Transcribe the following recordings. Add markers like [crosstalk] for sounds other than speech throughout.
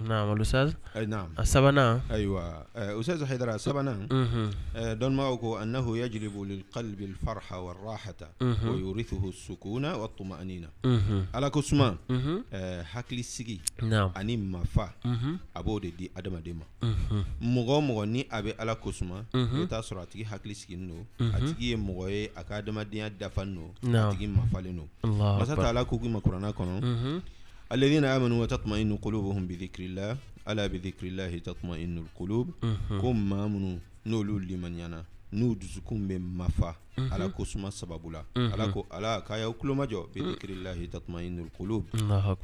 نعم الأستاذ اي نعم السبنا أيوة آه، أستاذ حيدر السبنا آه، دون معكو أنه يجلب للقلب الفرحة والراحة ويورثه السكون والطمأنينة على كسما آه، حكل السجي نعم أني ما فا ابو دي أدم ديما مغو مغو ني أبي على كسما يتاسر أتكي حكل السجي نو أتكي مغوي أكادم ديان دفن نو نعم. أتكي ما فالي نو الله أكبر مسات على كوكي ما قرانا كنو الذين آمنوا وتطمئن قلوبهم بذكر الله ألا بذكر الله تطمئن القلوب كم ما منو نولو لمن ينا n'u dusukun bɛ mafa ala ko suma sababu la ala ko ala k'a y'aw tulomajɔ bi dikirilahi tatmainul qulub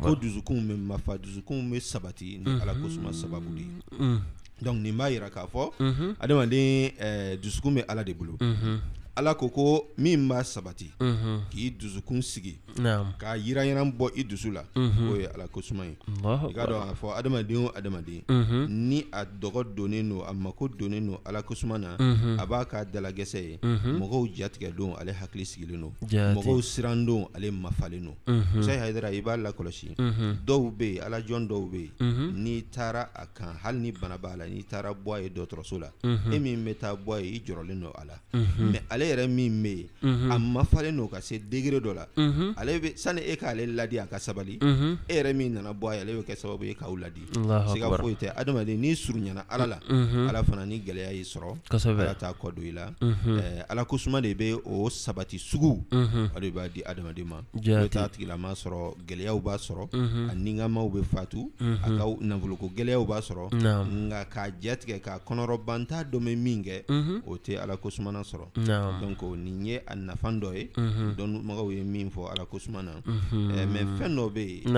ko dusukun bɛ mafa dusukun bɛ sabati ni ala ko suma sababu de ye donc nin b'a yira k'a fɔ adamaden dusukun bɛ ala de bolo ala ko ko min b'a sabati k'i dusukun sigi k'a yira bɔ i dusu la o ye ala ko ye i k'a dɔn k'a fɔ adamaden o adamaden ni a dɔgɔ donnen don a mako donnen don ala ko suma na a b'a ka dalagɛsɛ ye mɔgɔw jatigɛ don ale hakili sigilen don mɔgɔw siran don ale mafalen don Musa Hayidara i b'a lakɔlɔsi dɔw bɛ yen ala dɔw bɛ yen n'i taara a kan hali ni bana b'a la n'i taara bɔ a ye dɔgɔtɔrɔso la e min bɛ taa bɔ a ye i jɔrɔlen don a la ale yɛrɛ min bɛ ye a mafalen falen n'o ka se degre dɔ la ale be sani e k'ale ladi a ka sabali e yɛrɛ min nana bɔ a ale bɛ kɛ sababu ye k'aw ladi se ka foyi tɛ adamaden n'i surunyana ala la ala fana ni gɛlɛya y'i sɔrɔ ala taa kɔ don i la ala ko de bɛ o sabati sugu ale b'a di adamaden ma taa tigilama sɔrɔ gɛlɛyaw b'a sɔrɔ a ningamaw be fatu a ka nafoloko gɛlɛyaw b'a sɔrɔ nka k'a jɛ k'a kɔnɔrɔbanta t'a dɔ min kɛ o tɛ ala ko sɔrɔ Mm-hmm. donc nin mm-hmm. ye a nafan dɔ ye dɔnbagaw ye min fɔ ala ko suma na mai fɛn dɔ bɛ yen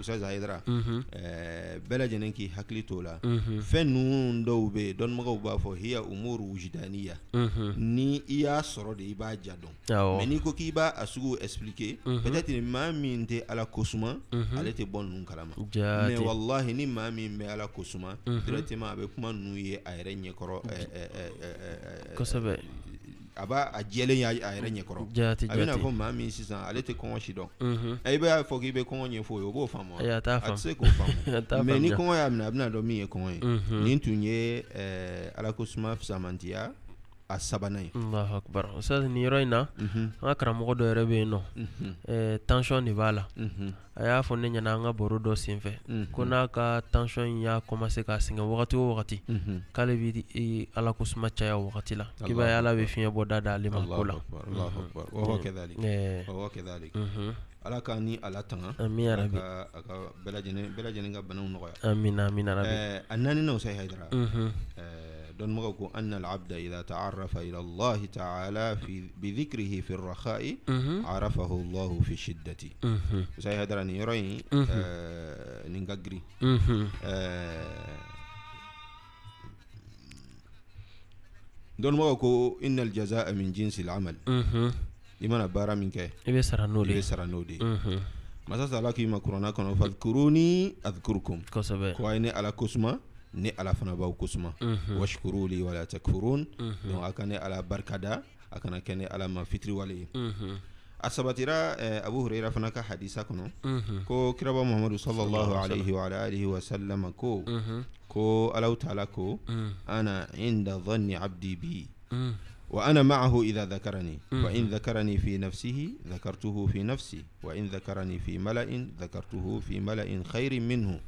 ustaz hayidara bɛɛ lajɛlen k'i hakili t'o la fɛn ninnu dɔw bɛ yen dɔnbagaw b'a fɔ hiya umuru wujdaniya ni i y'a sɔrɔ de i b'a ja dɔn ah, oh. mɛ n'i ko k'i b'a a sugu expliquer mm-hmm. peut-être maa min tɛ ala ko suma ale tɛ bɔ ninnu kalama mais walahi ni maa min bɛ ala ko suma directement a bɛ kuma ninnu ye a yɛrɛ ɲɛkɔrɔ kosɛbɛ a b'a a jɛlen y'a yɛrɛ ɲɛkɔrɔ a bɛna fɔ maa min sisan ale tɛ kɔngɔ si dɔn i b'a fɔ k'i bɛ kɔngɔ ɲɛfɔ o ye o b'o faamu a tɛ se k'o faamu [laughs] mɛ ni kɔngɔ y'a minɛ a bɛna dɔn min ye kɔngɔ ye nin tun ye Ala ko suma a sabanan ye allahu akbar ustaz ni yɔrɔ in na mhm. an ka karamɔgɔ dɔ yɛrɛ bɛ yen nɔ mhm. eh, tension de b'a la mhm. a y'a fɔ ne ɲɛna an ka baro dɔ sen fɛ ko n'a ka tension in y'a commencer ka sɛgɛn wagati o wagati k'ale bi ala ko caya o wagati la k'i b'a ye ala bɛ fiɲɛ bɔ da da ale ma ko la allahu ya akbar wa eh. wa kɛdali wa wa kɛdali ala k'an ni ala tanga ami ya rabi a ka bɛɛ lajɛlen bɛɛ lajɛlen ka banaw nɔgɔya amina amina ya rabi eh, a naani na o sayi hayidara دون مغوكو أن العبد إذا تعرف إلى الله تعالى في بذكره في الرخاء عرفه الله في الشدة زي هذا راني يرين آه، ننققري آه، دون مغوكو إن الجزاء من جنس العمل لمن أبارا منك إبي النودي إبي النودي مساسا لكي ما ma kuranna kɔnɔ fadkuruni adkurkum kosɛbɛ ko a ni ala fana b'aw washkuru li wala takfurun donc a ka ne ala barikada a kana kɛ ni ala ma fitiriwale ye a sabatira eh, abu hurera fana ka hadisa kɔnɔ ko kiraba muhamadu sallallahu alaihi wa alihi wa sallam ko ko alahu taala ko ana inda dhanni abdi bi وأنا معه إذا ذكرني وإن ذكرني في نفسه ذكرته في نفسي وإن ذكرني في ملأ ذكرته في ملأ خير منه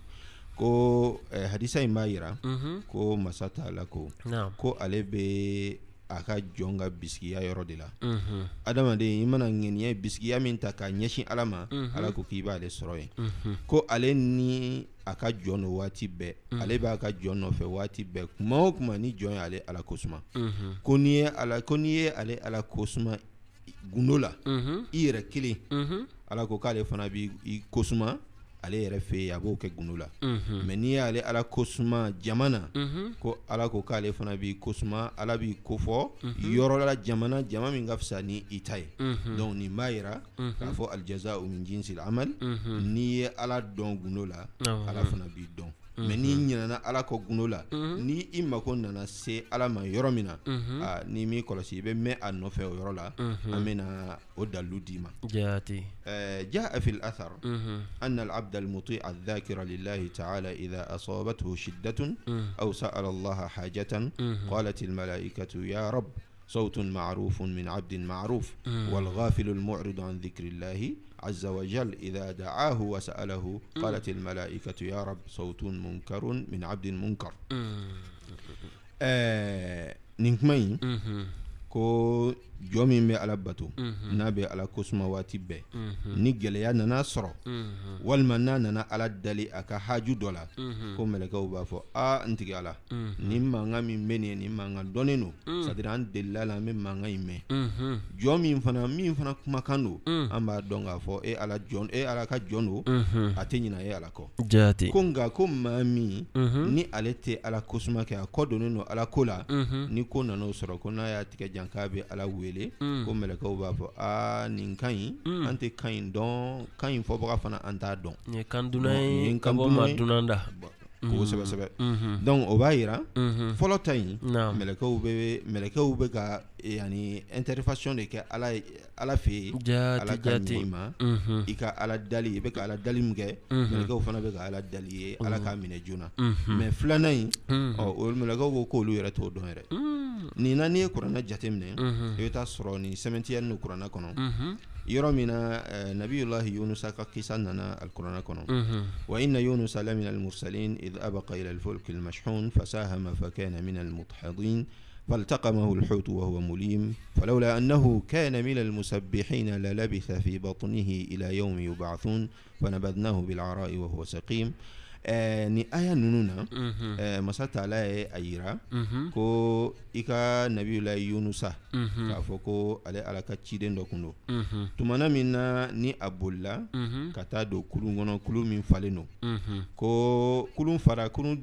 ko eh, hadisa in b'a yira mm -hmm. ko masa taala ko no. ko ale bɛ a ka jɔn ka bisigiya yɔrɔ de la mm -hmm. adamaden i mana ŋɛniya bisigiya min ta k'a ɲɛsin ala ma mm -hmm. ala ko k'i b'ale sɔrɔ yen mm -hmm. ko ale ni a ka jɔn no waati bɛɛ mhm. ale b'a ka jɔn nɔfɛ waati bɛɛ kuma o kuma ni jɔn ye ala kosuma mhm. ko n'i ye ala ko n'i ye ale ala kosuma gundo la mhm. i yɛrɛ kelen ala ko k'ale fana b'i kosuma ale yɛrɛ fɛ yen a b'o kɛ gundo la mɛ n'i y'ale ala kosuma jamana ko ala ko k'ale fana b'i kosuma ala b'i kofɔ yɔrɔla jamana jama min ka fisa ni i ta ye donc nin b'a yira k'a fɔ alijaza o min jinsi amali n'i ye ala dɔn gundo la ala fana b'i dɔn mɛ n'i ɲinana ala kɔ gundo la ni i mako nana se ala ma yɔrɔ min na aa n'i m'i kɔlɔsi i bɛ mɛn a nɔfɛ o yɔrɔ la an bɛna o dalilu d'i ma jaati جاء في الأثر أن العبد المطيع الذاكر لله تعالى إذا أصابته شدة أو سأل الله حاجة قالت الملائكة يا رب صوت معروف من عبد معروف والغافل المعرض عن ذكر الله عز وجل إذا دعاه وسأله قالت الملائكة يا رب صوت منكر من عبد منكر آه نكمين كو jɔ min bɛ ala bato n'a bɛ ala kosuma waati bɛɛ ni gɛlɛya nana sɔrɔ walima n'a nana ala dali a ka haju dɔ la ko mɛlɛkɛw b'a fɔ a n tigi ala nin mankan min bɛ nin ye nin mankan dɔnnen don mm. sadiri an delila la an bɛ mankan in mɛn jɔn min fana min fana kumakan don mm. an b'a dɔn k'a fɔ e ala jɔn e ala ka jɔn don a tɛ ɲina e ala kɔ jate ko nka ko maa min ni ale tɛ ala kosuma kɛ a kɔ donnen don ala ko la ni ko nan'o sɔrɔ ko n'a y'a tigɛ jan k'a bɛ ala wele wele mm. ko mɛlɛkɛw b'a fɔ aa nin ka ɲi mm. an tɛ ka ɲi dɔn ka ɲi fɔbaga fana an t'a dɔn nin kan dunan ye ka bɔ ma dunan da kosɛbɛsɛbɛ mm. mm-hmm. donc o b'a yira mm-hmm. fɔlɔ ta in mɛlɛkɛw bɛ mɛlɛkɛw bɛ ka eh, yani intervention de kɛ ala ala fɛ yen ala ka ɲɛ i ma mm-hmm. i ka ala dali i bɛ ka ala dali min kɛ mɛlɛkɛw fana bɛ ka ala dali ye ala k'a minɛ joona mais filanan in ɔ o mɛlɛkɛw ko k'olu yɛrɛ t'o dɔn yɛrɛ ni na n'i ye kuranna jateminɛ i bɛ taa sɔrɔ nin sɛmɛntiyali ni kuranna kɔnɔ yɔrɔ min na nabiyulahi yunusa ka kisa nana alkurana kɔnɔ wa inna yunusa la min almursalin id abaka ila alfulki almashhun fasahama fakana min almudhadin فالتقمه الحوت وهو مليم فلولا أنه كان من المسبحين للبث في بطنه إلى يوم يبعثون فنبذناه بالعراء وهو سقيم eh, ni aya nunu na mm -hmm. eh, masa taala ye a yira mm -hmm. ko i ka nabiyula yunusa mm -hmm. k'a fɔ ko ale ala ka ciden dɔ kun do mm -hmm. tumana min na ni a bolila mm -hmm. ka taa don kulun kɔnɔ kulun min falen do mm -hmm. ko kulun fara kulun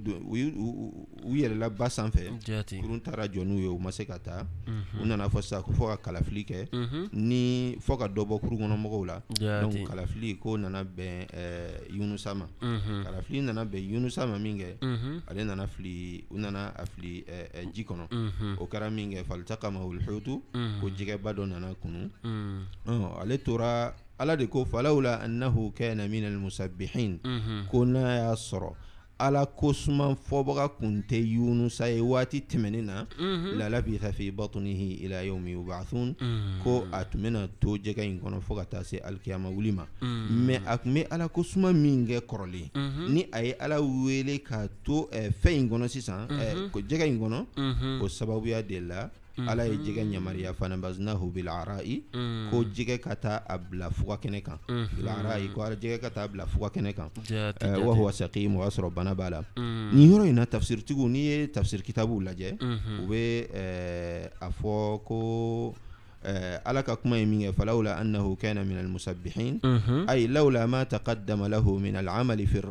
u yɛrɛla ba sanfɛ kurun taara jɔ n'u ye u ma se ka taa mhm. u nana fɔ sisan ko fɔ ka kalafili kɛ mm -hmm. ni fɔ ka dɔ bɔ kurun kɔnɔmɔgɔw la donc kalafili ko nana bɛn eh, yunusa ma mm -hmm. kalafili nana be yunusa ma min kɛ ale nana fili u nana a fili ji kɔnɔ o kɛra min kɛ falita kama olhutu ko jɛgɛba dɔ nana kunu ale tora ala de ko falaula annahu kana min almusabihin ko n'a y'a sɔrɔ ala kosuman fɔbaga kun tɛ yunusa ye waati tɛmɛnin na lalabitha fi batunihi ila yaumi yubathun ko a tun bena to jɛgɛ in kɔnɔ fɔɔ ka taa se alikiyama wuli ma mɛ a tun be ala kosuma min kɛ kɔrɔlen ni a ye ala wele k'a to fɛn in kɔnɔ sisan jɛgɛ in kɔnɔ o sababuya de la ala ye mhm. jɛgɛ yamariya fana bazunahu bilarai mhm. ko jɛgɛ ka taa a bila fuga kɛnɛ kan mhm. bilarai ko jɛgɛ ka taa bila fuga kɛnɛ kan wa o y'a sɔrɔ bana b'a la ni yɔrɔ in na tafsiritigiw n'i ye tafsir kitabuw lajɛ u bɛ a fɔ ko ala ka kuma ye min kɛ falawla annahu kana min almusabbihin ay lawla ma taqaddama lahu min al'amali fi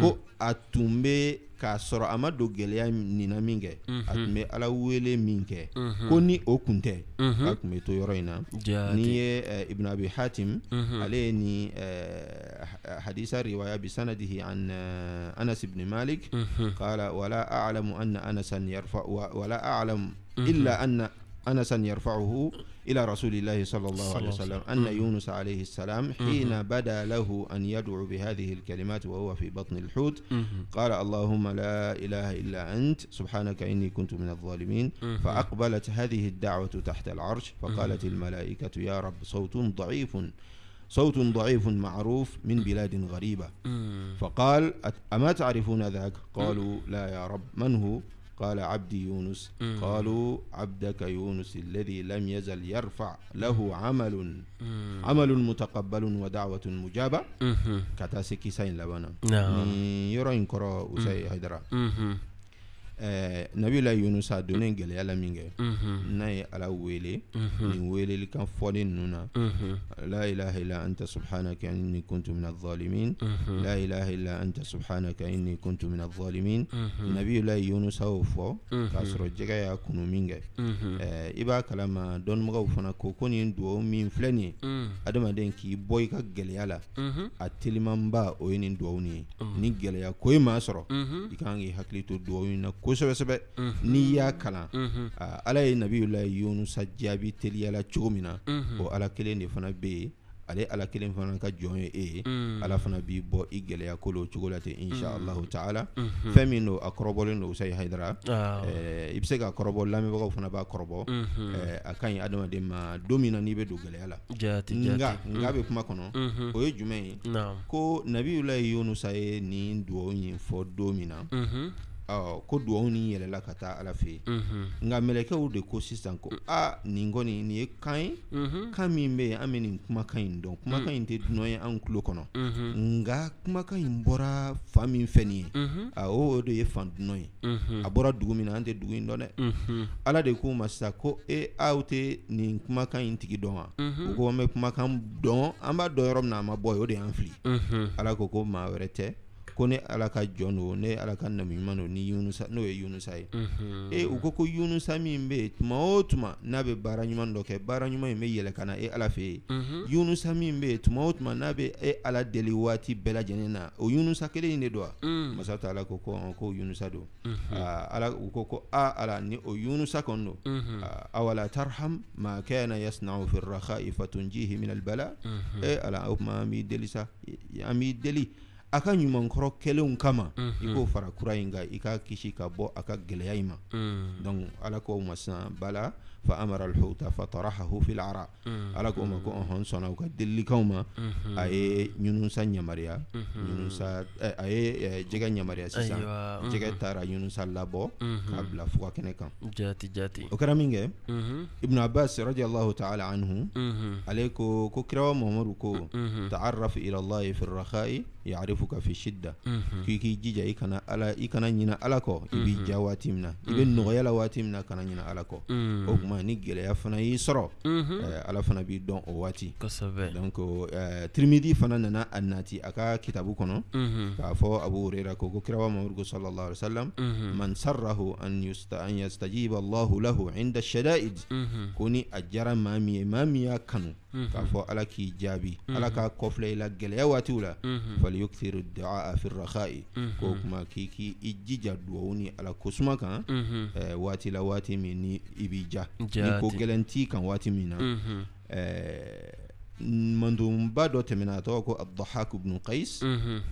ko a tun bɛ k'a sɔrɔ a ma don gɛlɛya nina min kɛ a tun bɛ ala wele min kɛ ko ni o kun tɛ a tun bɛ to yɔrɔ in na ni ye ibna abi hatim ale ye ni hadisa riwaya bi sanadihi an anas ibn malik qala wala a'lamu anna anasan yarfa wala a'lamu illa anna أنسا يرفعه إلى رسول الله صلى الله عليه وسلم أن يونس عليه السلام حين بدا له أن يدعو بهذه الكلمات وهو في بطن الحوت قال اللهم لا إله إلا أنت سبحانك إني كنت من الظالمين فأقبلت هذه الدعوة تحت العرش فقالت الملائكة يا رب صوت ضعيف صوت ضعيف معروف من بلاد غريبة فقال أما تعرفون ذاك قالوا لا يا رب من هو قال عبدي يونس قالوا عبدك يونس الذي لم يزل يرفع له عمل عمل متقبل ودعوة مجابة كتاسكي سين لبنا نعم يرى انكرا وسي هيدرا nabila yunusa a gɛlɛya la min kɛ n'a ye ala wele nin welelikan fɔli ninnu na la ilaha illa anta subhanaka inni kuntu min adh-dhalimin la ilaha illa anta subhanaka inni kuntu min adh nabila yunusa y'o fɔ k'a sɔrɔ jɛgɛ y'a kunu min kɛ i b'a kalama dɔnnibagaw fana ko ko nin duwawu min filɛ nin ye adamaden k'i bɔ i ka gɛlɛya la a telimanba o ye nin duwawu nin ye ni gɛlɛya ko ye maa sɔrɔ i kan k'i hakili to duwawu in na sɛbɛ n'i y'a kalan ala ye nabiyula yunusa jaabi teliyala cogo min na o ala kelen de fana bɛ yen ale ala kelen fana ka jɔn ye e ye mm. ala fana b'i bɔ i gɛlɛya kolo cogo la ten insha mm. taala fɛn min don a kɔrɔbɔlen don sayi hayidara i bɛ se ka kɔrɔbɔ lamɛnbagaw fana b'a kɔrɔbɔ a ka ɲi adamaden ma don min na n'i bɛ don gɛlɛya la nka nka bɛ kuma kɔnɔ o ye jumɛn ye ko nabiyula yunusa ye nin duwaw in fɔ don min na ko dugawu ni yɛlɛla ka taa ala fɛ yen nka mɛlɛkɛw de ko sisan ko mm. a nin kɔni nin ye kan ye kan min bɛ yen an bɛ nin kumakan in dɔn kumakan mm. in tɛ dunan ye an tulo kɔnɔ nka kumakan in bɔra fa min fɛ nin ye a o de ye fan dunan ye a bɔra dugu min na an tɛ dugu in dɔn dɛ ala de k'u ma sisan ko e aw tɛ nin kumakan in tigi dɔn wa u ko an bɛ kumakan dɔn an b'a dɔn yɔrɔ min na a ma bɔ o de y'an fili ala ko ko maa wɛrɛ tɛ ko ne ala ka jɔn ne ala ka namiɲuman ni yunusa n'o ye yunusa ye e u ko ko yunusa min bɛ yen tuma o tuma n'a bɛ baara ɲuman dɔ kɛ baara ɲuman in bɛ yɛlɛ ka na e ala fɛ yen yunusa min bɛ yen tuma o tuma n'a bɛ e ala deli waati bɛɛ lajɛlen na o yunusa kelen in de don wa masa ta ala ko ko ɔn ko yunusa don ala u ko ko a ala ni o yunusa kɔni don awala tarham ma kana yasna'u fi rakhai fatunjihi min albala e ala o tuma an b'i deli sa an b'i deli a mhm. ka ɲumankɔrɔ kɛlenw kama i k'o fara kura in kan i ka kisi ka bɔ a ka gɛlɛya in ma mhm. donc ala k'o ma sisan bala فأمر الحوت فطرحه في العراء على كوما كون هون سونا وكا دلي كوما أي يونسا نيماريا يونسا أي جيغا نيماريا سيسا أيوة. جيغا تارا يونسا لابو قبل فوا كنكا جاتي جاتي وكرامينغ ابن عباس رضي الله تعالى عنه عليكو كو كراو ماموركو تعرف إلى الله في الرخاء يعرفك في الشدة كي كيكي جيجا إكنا ألا إكنا نينا ألاكو إبي جا واتمنا إبن نغيلا منا كنا نينا ألاكو ma ni gɛlɛya fana y'i sɔrɔ ala fana b'i dɔn o waati tirimidi fana nana a nati a ka kitabu kɔnɔ k'a fɔ abu hurera ko ko kiraba mamadu sallallahu alaihi wasallam man sarrahu an yastajiba allahu lahu inda shada'id ko ni a jara maa min ye maa min y'a kanu k'a fɔ ala k'i jaabi ala k'a kɔfilɛ i la gɛlɛya waatiw la falyukthir dua fi rakhai ko kuma k'i k'i jija duwawu ni ala ko kan waati la waati min ni i b'i ja niko ko kan waati min na mhm. eh, mandonba dɔ tɛmɛna a tɔgɔ ko abdahak ibnu qais mhm.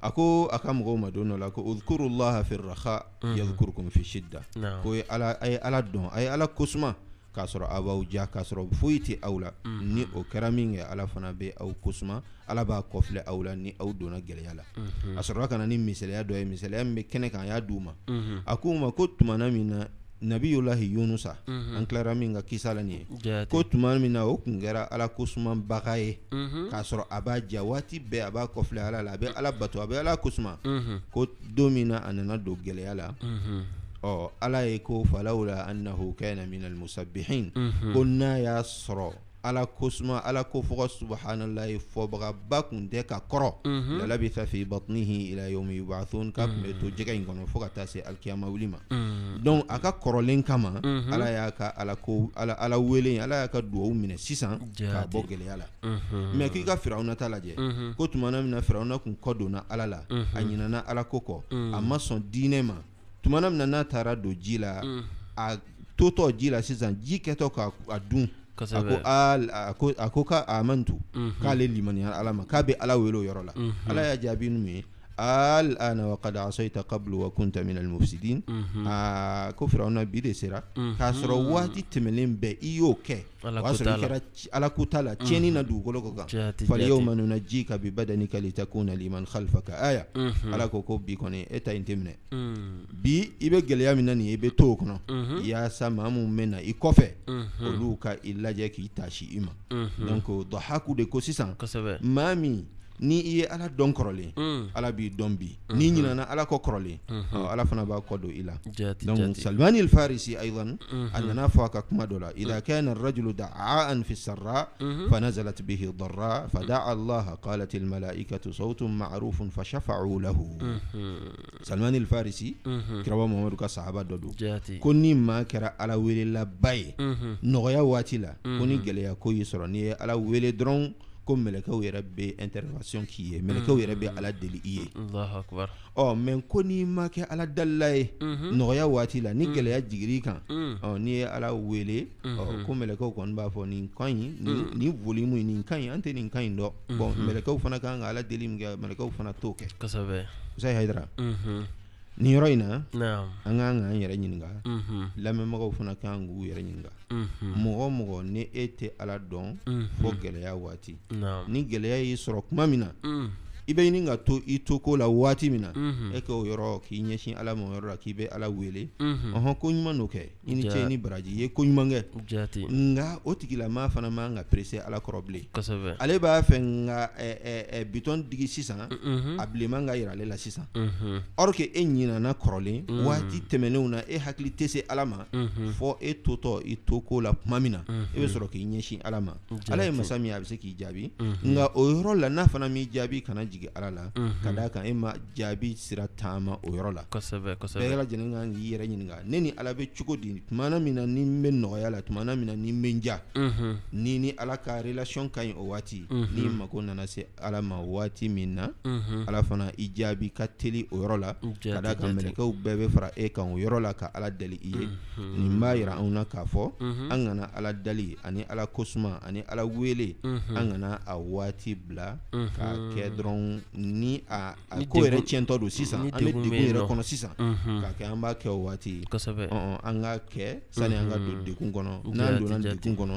a ko a ka mɔgɔw ma don dɔ la ko udkurullaha fi raha mhm. yadhkurukum fi shidda ko ala a ye ala dɔn a ye ala kosuma k'a sɔrɔ a b'aw ja k'a sɔrɔ foyi tɛ aw la ni o kɛra min kɛ ala fana bɛ aw kosuma ala b'a kɔfilɛ aw la ni aw donna gɛlɛya la a sɔrɔla ka na ni misaliya dɔ ye misaliya min bɛ kɛnɛ kan a y'a di u ma a ko u ma ko tumana min na nabiyulahi yunusa mm -hmm. an kilara min ka kisa la nin ye ko tuma min na o kun kɛra ala kosumanbaga ye mm -hmm. k'a sɔrɔ a b'a ja waati bɛɛ a b'a kɔfilɛ ala la a bɛ ala bato a bɛ ala kosuma mm -hmm. ko don min na a nana don gwɛlɛya la ɔ ala ye ko falawla annahu kana min almusabihin ko n'a y'a sɔrɔ ala kosuma ala kofɔgɔ subahanallahi fɔbagaba kun tɛ ka kɔrɔ mhm. lala bi tafe batunihi ila yomi yubathun ka kun bɛ to jɛgɛ in kɔnɔ fo ka taa se alikiyama wuli ma mhm. donc a ka kɔrɔlen kama mhm. ala y'a ka ala ko ala ala wele ala y'a ka duwawu minɛ sisan k'a bɔ gɛlɛya la mɛ k'i ka firawuna ta lajɛ ko tuma na min na firawuna kun kɔ donna ala la a ɲinana ala ko kɔ a ma sɔn diinɛ ma tuma na min na n'a taara don ji la a totɔ ji la sisan ji kɛtɔ k'a dun a ko a ko a ka a man tu k'ale mm-hmm. limaniya ala ma k'a bɛ ala wele o yɔrɔ la mm-hmm. ala y'a jaabi ninnu ye الآن وقد عصيت قبل وكنت من المفسدين آه كفر أنا بيدي سيرا كسرواتي تملين بإيو كي وأسر كرا على كتالا تيني ندو كولوكو فاليوم ننجيك ببدنك لتكون لمن خلفك آية على كوكو بيكوني إتا انتمني بي إبه جليا مناني إبه توكنا يا سمامو منا إكوفة ولوكا إلا جاكي تاشي إما دونك ضحاكو دي كوسيسان مامي ni i ye ala dɔn kɔrɔlen ala b'i dɔn bi n'i ɲinana ala kɔ kɔrɔlen ala fana b'a kɔ don i la salimani farisi ayiwan a nana fɔ a ka kuma dɔ la ila kɛ na rajulu da a anfi sarra fa nazalati bihi darra fa da allah qala til malaikatu sawtun ma'rufun fa shafa'u lahu salimani farisi kiraba mamadu ka sahaba dɔ don ko ni maa kɛra ala welela ba ye nɔgɔya waati la ko ni gɛlɛya ko y'i sɔrɔ n'i ye ala wele dɔrɔn ko mɛlɛkɛw yɛrɛ bɛ intervention k'i ye mɛlɛkɛw yɛrɛ bɛ mm. ala deli i ye ɔ mɛ ko n'i ma kɛ ala dalila ye mhm. nɔgɔya waati la ni mm. gɛlɛya jigir'i kan mm. ɔ n'i ye ala wele ɔ mhm. ko mɛlɛkɛw kɔni b'a fɔ nin kan ɲi nin volume nin kan ɲi an tɛ nin kan ɲi dɔn bon mɛlɛkɛw mhm. fana kan ka ala deli min kɛ mɛlɛkɛw fana t'o kɛ Musa Hayidara nin yɔrɔ in na no. an k'an k'an yɛrɛ ɲininka mm -hmm. lamɛnbagaw fana k'an k'u yɛrɛ ɲininka mɔgɔ o mɔgɔ mɔgɔ ni e tɛ ala dɔn mm fɔ gɛlɛya waati ni gɛlɛya y'i sɔrɔ kuma min na i bɛ ɲini ka to i to ko la waati min mhm. mhm. na e k'o yɔrɔ k'i ɲɛsin ala ma yɔrɔ mhm. e e la k'i bɛ ala wele ɔhɔn ko ɲuman n'o kɛ i ni cɛ ni baraji ye ko ɲuman kɛ nka o tigilamaa fana man ka perese ala kɔrɔ bilen ale b'a fɛ nka bitɔn digi sisan a bilenman ka yira ale la sisan or que e ɲinana kɔrɔlen waati tɛmɛnenw na e hakili tɛ se ala ma fɔ e totɔ i to ko la tuma min na e bɛ sɔrɔ k'i ɲɛsin ala ma ala ye masa min a bɛ se k'i jaabi nka o yɔrɔ la n'a fana m'i jaabi kana jigin jigi ala la mhm. ka da kan e ma jaabi sira taama o yɔrɔ la bɛɛ lajɛlen kan k'i yɛrɛ ɲininka ne ni ala bɛ cogo di tumana min na ni n bɛ nɔgɔya la tumana min na ni n bɛ n ja mhm. ni ni ala ka relation ka ɲi o waati mhm. ni mako nana se ala ma waati min na ala fana i jaabi ka teli o yɔrɔ la ka da kan mɛlɛkɛw bɛɛ bɛ fara e kan o yɔrɔ la ka ala deli i ye nin b'a yira anw na k'a fɔ an kana ala dali ani ala kosuma ani ala wele an kana a waati bila k'a kɛ dɔrɔn ni a ko yɛrɛ tiɲɛtɔ don sisan an bɛ degun yɛrɛ kɔnɔ sisan k'a kɛ an b'a kɛ o waati an k'a kɛ sani an ka don degun kɔnɔ n'an donna degun kɔnɔ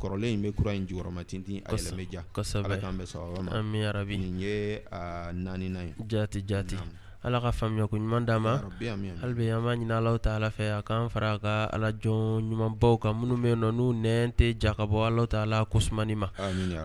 kɔrɔlen in bɛ kura in jukɔrɔma tintin a yɛlɛmɛ ja Ala k'an bɛn sababa ma ami yarabi nin ye a naaninan ye jaati jaati Ala ka faamuyako ɲuman d'an ma ya hali bi an b'a ɲini Alahu taala fɛ a k'an fara a ka Alajɔn ɲumanbaw kan minnu bɛ yen nɔ n'u nɛn tɛ ja ka bɔ Alahu taala kosumani ma amina ya